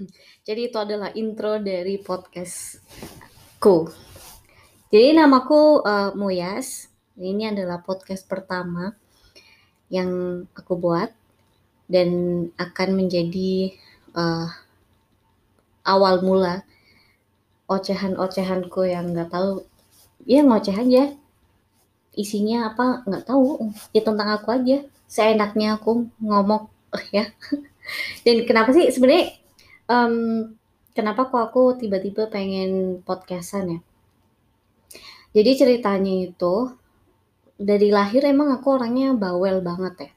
Jadi itu adalah intro dari podcastku. Jadi namaku uh, Muyas. Ini adalah podcast pertama yang aku buat dan akan menjadi uh, awal mula ocehan-ocehanku yang nggak tahu. Ya ngoceh aja. Isinya apa nggak tahu. Ya tentang aku aja. Seenaknya aku ngomong ya. Dan kenapa sih? Sebenarnya um, kenapa kok aku tiba-tiba pengen podcastan ya? Jadi ceritanya itu dari lahir emang aku orangnya bawel banget ya.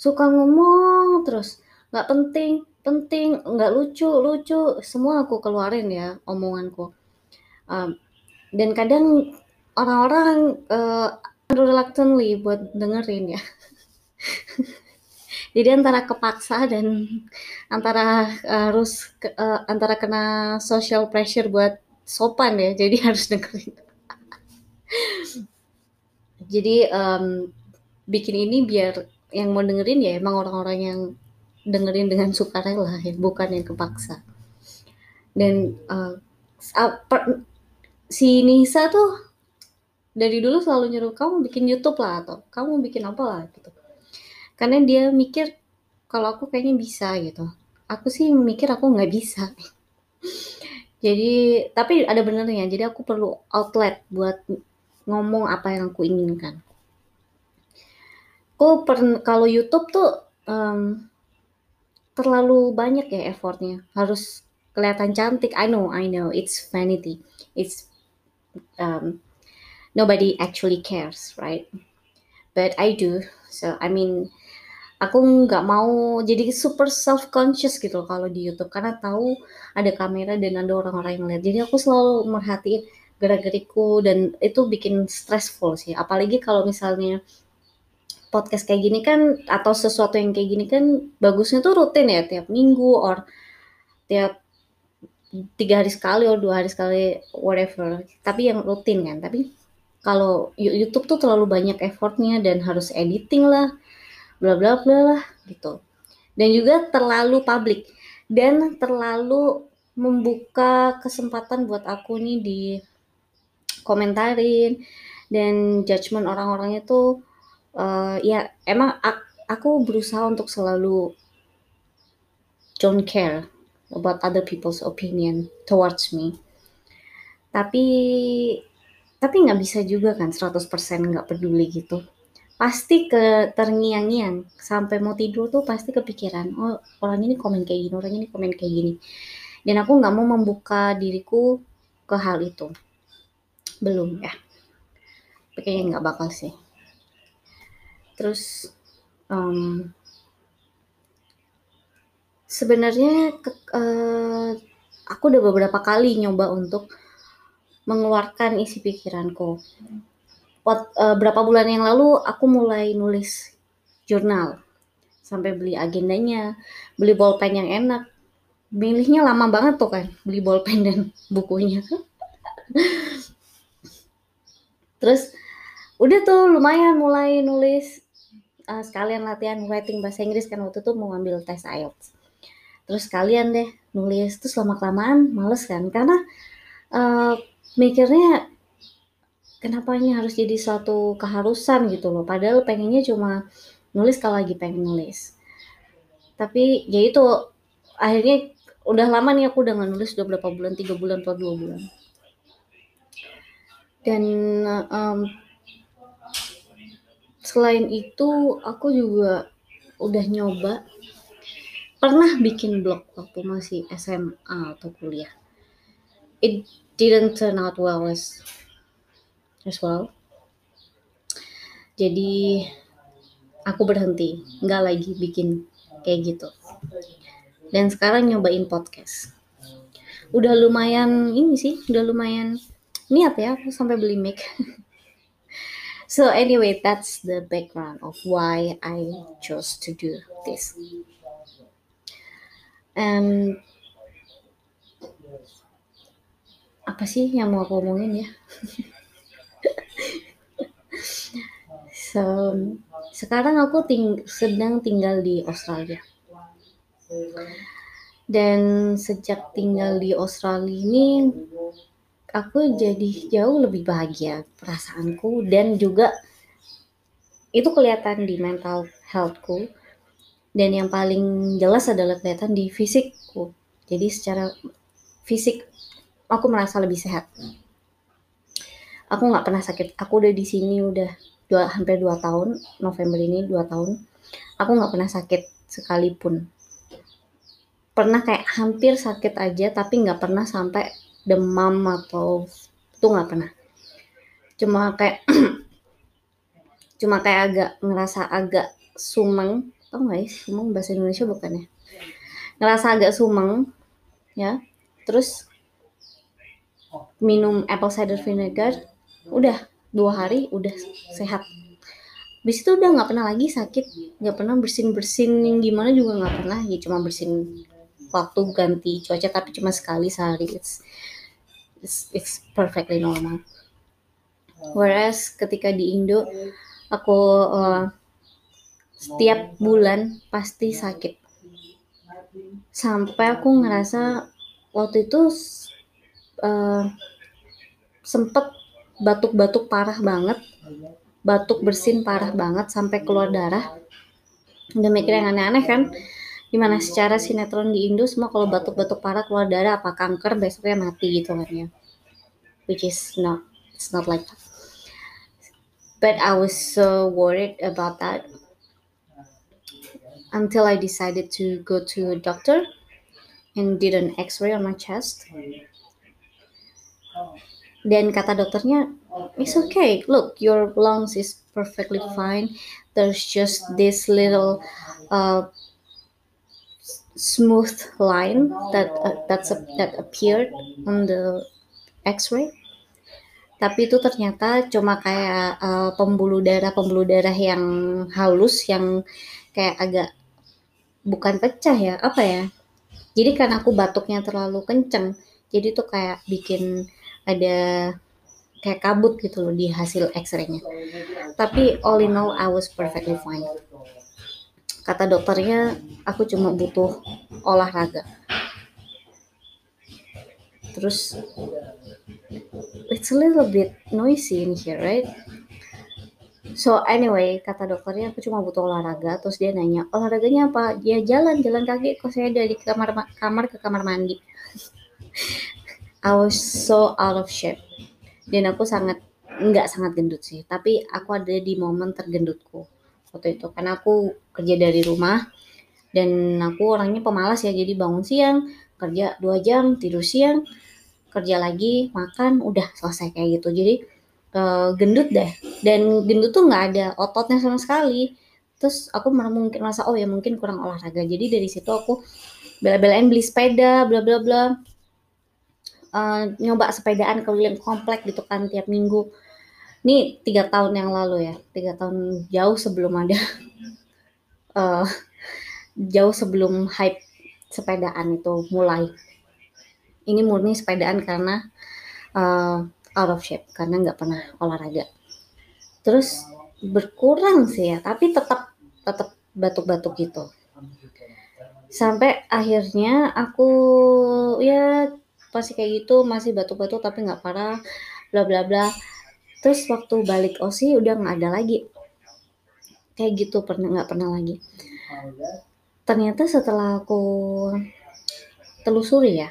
Suka ngomong terus nggak penting penting nggak lucu lucu. Semua aku keluarin ya omonganku. Um, dan kadang orang-orang uh, reluctantly buat dengerin ya jadi antara kepaksa dan antara harus uh, antara kena social pressure buat sopan ya jadi harus dengerin. Jadi um, bikin ini biar yang mau dengerin ya emang orang-orang yang dengerin dengan sukarela ya bukan yang kepaksa. Dan uh, si Nisa tuh dari dulu selalu nyuruh kamu bikin YouTube lah atau kamu bikin apa lah gitu karena dia mikir kalau aku kayaknya bisa gitu. Aku sih mikir aku nggak bisa. Jadi tapi ada benernya. Jadi aku perlu outlet buat ngomong apa yang aku inginkan. Aku per kalau YouTube tuh um, terlalu banyak ya effortnya. Harus kelihatan cantik. I know I know. It's vanity. It's um, nobody actually cares right? But I do. So I mean aku nggak mau jadi super self conscious gitu kalau di YouTube karena tahu ada kamera dan ada orang-orang yang lihat. Jadi aku selalu merhatiin gerak-geriku dan itu bikin stressful sih. Apalagi kalau misalnya podcast kayak gini kan atau sesuatu yang kayak gini kan bagusnya tuh rutin ya tiap minggu or tiap tiga hari sekali atau dua hari sekali whatever. Tapi yang rutin kan tapi kalau YouTube tuh terlalu banyak effortnya dan harus editing lah bla bla bla gitu. Dan juga terlalu publik dan terlalu membuka kesempatan buat aku nih di komentarin. Dan judgement orang-orangnya tuh uh, ya emang aku berusaha untuk selalu don't care about other people's opinion towards me. Tapi tapi nggak bisa juga kan 100% nggak peduli gitu pasti ke terngiang-ngiang. Sampai mau tidur tuh pasti kepikiran oh orang ini komen kayak gini orang ini komen kayak gini. Dan aku nggak mau membuka diriku ke hal itu. Belum ya. Kayaknya nggak bakal sih. Terus um, sebenarnya uh, aku udah beberapa kali nyoba untuk mengeluarkan isi pikiranku uh, berapa bulan yang lalu aku mulai nulis jurnal sampai beli agendanya, beli bolpen yang enak. Milihnya lama banget tuh kan, beli bolpen dan bukunya. Terus udah tuh lumayan mulai nulis uh, sekalian latihan writing bahasa Inggris kan waktu itu mau ngambil tes IELTS. Terus kalian deh nulis terus lama kelamaan males kan karena uh, mikirnya kenapa ini harus jadi suatu keharusan gitu loh? Padahal pengennya cuma nulis kalau lagi pengen nulis. Tapi ya itu akhirnya udah lama nih aku udah nulis udah berapa bulan? Tiga bulan atau dua bulan. Dan um, selain itu aku juga udah nyoba. Pernah bikin blog waktu masih SMA atau kuliah. It didn't turn out well as as well. Jadi aku berhenti, nggak lagi bikin kayak gitu. Dan sekarang nyobain podcast. Udah lumayan ini sih, udah lumayan niat ya aku sampai beli mic. so anyway, that's the background of why I chose to do this. And apa sih yang mau aku omongin ya? so, sekarang aku ting sedang tinggal di Australia. Dan sejak tinggal di Australia ini, aku jadi jauh lebih bahagia perasaanku dan juga itu kelihatan di mental healthku dan yang paling jelas adalah kelihatan di fisikku. Jadi secara fisik aku merasa lebih sehat. Aku nggak pernah sakit. Aku udah di sini udah dua, hampir dua tahun. November ini dua tahun. Aku nggak pernah sakit sekalipun pernah kayak hampir sakit aja tapi nggak pernah sampai demam atau itu nggak pernah cuma kayak cuma kayak agak ngerasa agak sumeng tau nggak ya sumeng bahasa Indonesia bukan ya ngerasa agak sumeng ya terus minum apple cider vinegar udah dua hari udah sehat. Habis itu udah nggak pernah lagi sakit, nggak pernah bersin-bersin yang gimana juga nggak pernah, ya cuma bersin waktu ganti cuaca tapi cuma sekali sehari. It's it's, it's perfectly normal. Whereas ketika di Indo aku uh, setiap bulan pasti sakit. Sampai aku ngerasa waktu itu uh, sempet batuk-batuk parah banget. Batuk bersin parah banget sampai keluar darah. Udah mikir yang aneh-aneh kan? Gimana secara sinetron di Indo semua kalau batuk-batuk parah keluar darah apa kanker besoknya mati gitu kan ya which is not it's not like that. But I was so worried about that until I decided to go to a doctor and did an x-ray on my chest dan kata dokternya it's okay look your lungs is perfectly fine there's just this little uh, smooth line that uh, that's a, that appeared on the X-ray. Tapi itu ternyata cuma kayak uh, pembuluh darah pembuluh darah yang halus yang kayak agak bukan pecah ya apa ya. Jadi kan aku batuknya terlalu kenceng, jadi tuh kayak bikin ada kayak kabut gitu loh di hasil X-ray-nya. Tapi all in all I was perfectly fine. Kata dokternya aku cuma butuh olahraga. Terus it's a little bit noisy in here right? So anyway kata dokternya aku cuma butuh olahraga. Terus dia nanya olahraganya apa? Dia jalan jalan kaki kok saya dari kamar kamar ke kamar mandi I was so out of shape. Dan aku sangat nggak sangat gendut sih. Tapi aku ada di momen tergendutku waktu itu. Karena aku kerja dari rumah dan aku orangnya pemalas ya. Jadi bangun siang kerja dua jam tidur siang kerja lagi makan udah selesai kayak gitu. Jadi uh, gendut deh. Dan gendut tuh nggak ada ototnya sama sekali. Terus aku mungkin merasa oh ya mungkin kurang olahraga. Jadi dari situ aku bela-belain beli sepeda bla bla bla uh, nyoba sepedaan keliling komplek gitu kan tiap minggu. Ini tiga tahun yang lalu ya tiga tahun jauh sebelum ada uh, jauh sebelum hype sepedaan itu mulai. Ini murni sepedaan karena uh, out of shape karena nggak pernah olahraga. Terus berkurang sih ya tapi tetap tetap batuk-batuk gitu. Sampai akhirnya aku ya pasti kayak gitu masih batuk-batuk tapi nggak parah bla bla bla. Terus waktu balik OSI udah nggak ada lagi. Kayak gitu pernah nggak pernah lagi. Ternyata setelah aku telusuri ya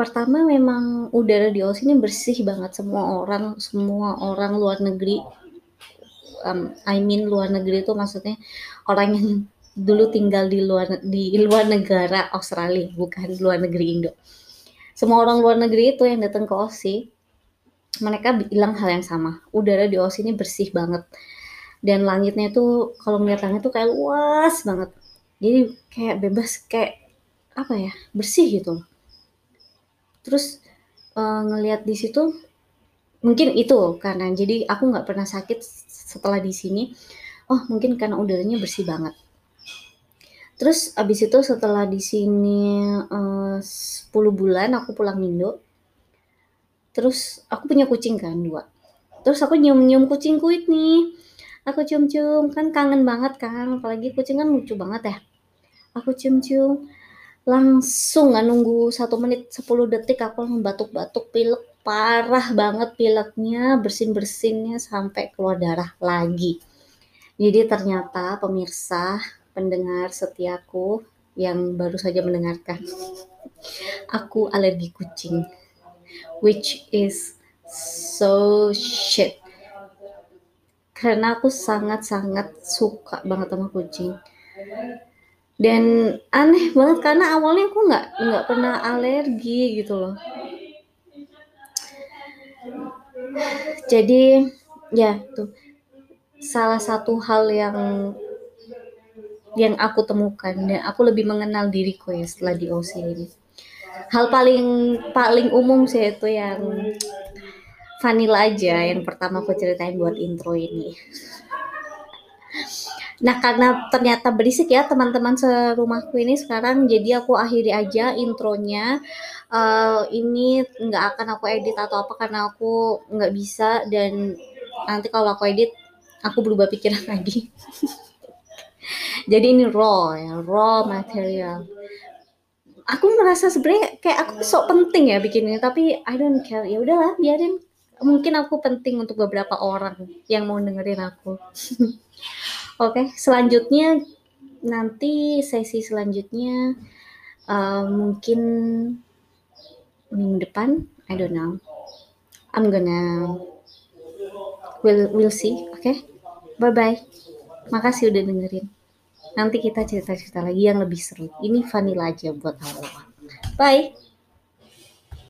pertama memang udara di OSI ini bersih banget. Semua orang semua orang luar negeri um, I mean luar negeri itu maksudnya orang yang dulu tinggal di luar di luar negara Australia bukan luar negeri Indo semua orang luar negeri itu yang datang ke OSI mereka bilang hal yang sama. Udara di OS ini bersih banget. Dan langitnya itu kalau melihat langit tuh kayak luas banget. Jadi kayak bebas kayak apa ya? Bersih gitu. Terus uh, ngelihat di situ mungkin itu karena jadi aku nggak pernah sakit setelah di sini. Oh, mungkin karena udaranya bersih banget. Terus abis itu setelah di sini uh, 10 bulan aku pulang Indo Terus aku punya kucing kan dua. Terus aku nyium-nyium kucingku ini. Aku cium-cium kan kangen banget kan, apalagi kucing kan lucu banget ya. aku cium-cium langsung nggak nunggu satu menit 10 detik aku langsung batuk-batuk pilek parah banget pileknya bersin-bersinnya sampai keluar darah lagi jadi ternyata pemirsa pendengar setiaku yang baru saja mendengarkan. Aku alergi kucing which is so shit. Karena aku sangat-sangat suka banget sama kucing. Dan aneh banget karena awalnya aku nggak nggak pernah alergi gitu loh. Jadi ya tuh. Salah satu hal yang yang aku temukan dan aku lebih mengenal diriku ya setelah di OC ini hal paling paling umum sih itu yang vanilla aja yang pertama aku ceritain buat intro ini Nah, karena ternyata berisik ya teman-teman serumahku ini sekarang, jadi aku akhiri aja intronya. Uh, ini nggak akan aku edit atau apa karena aku nggak bisa dan nanti kalau aku edit aku berubah pikiran lagi. Jadi ini raw ya, raw material. Aku merasa sebenarnya kayak aku sok penting ya bikin ini, tapi I don't care. Ya udahlah, biarin. Mungkin aku penting untuk beberapa orang yang mau dengerin aku. Oke, selanjutnya nanti sesi selanjutnya uh, mungkin minggu depan, I don't know. I'm gonna we'll we'll see, oke? Okay? Bye bye. Makasih udah dengerin. Nanti kita cerita-cerita lagi yang lebih seru. Ini vanilla aja buat awal. Bye.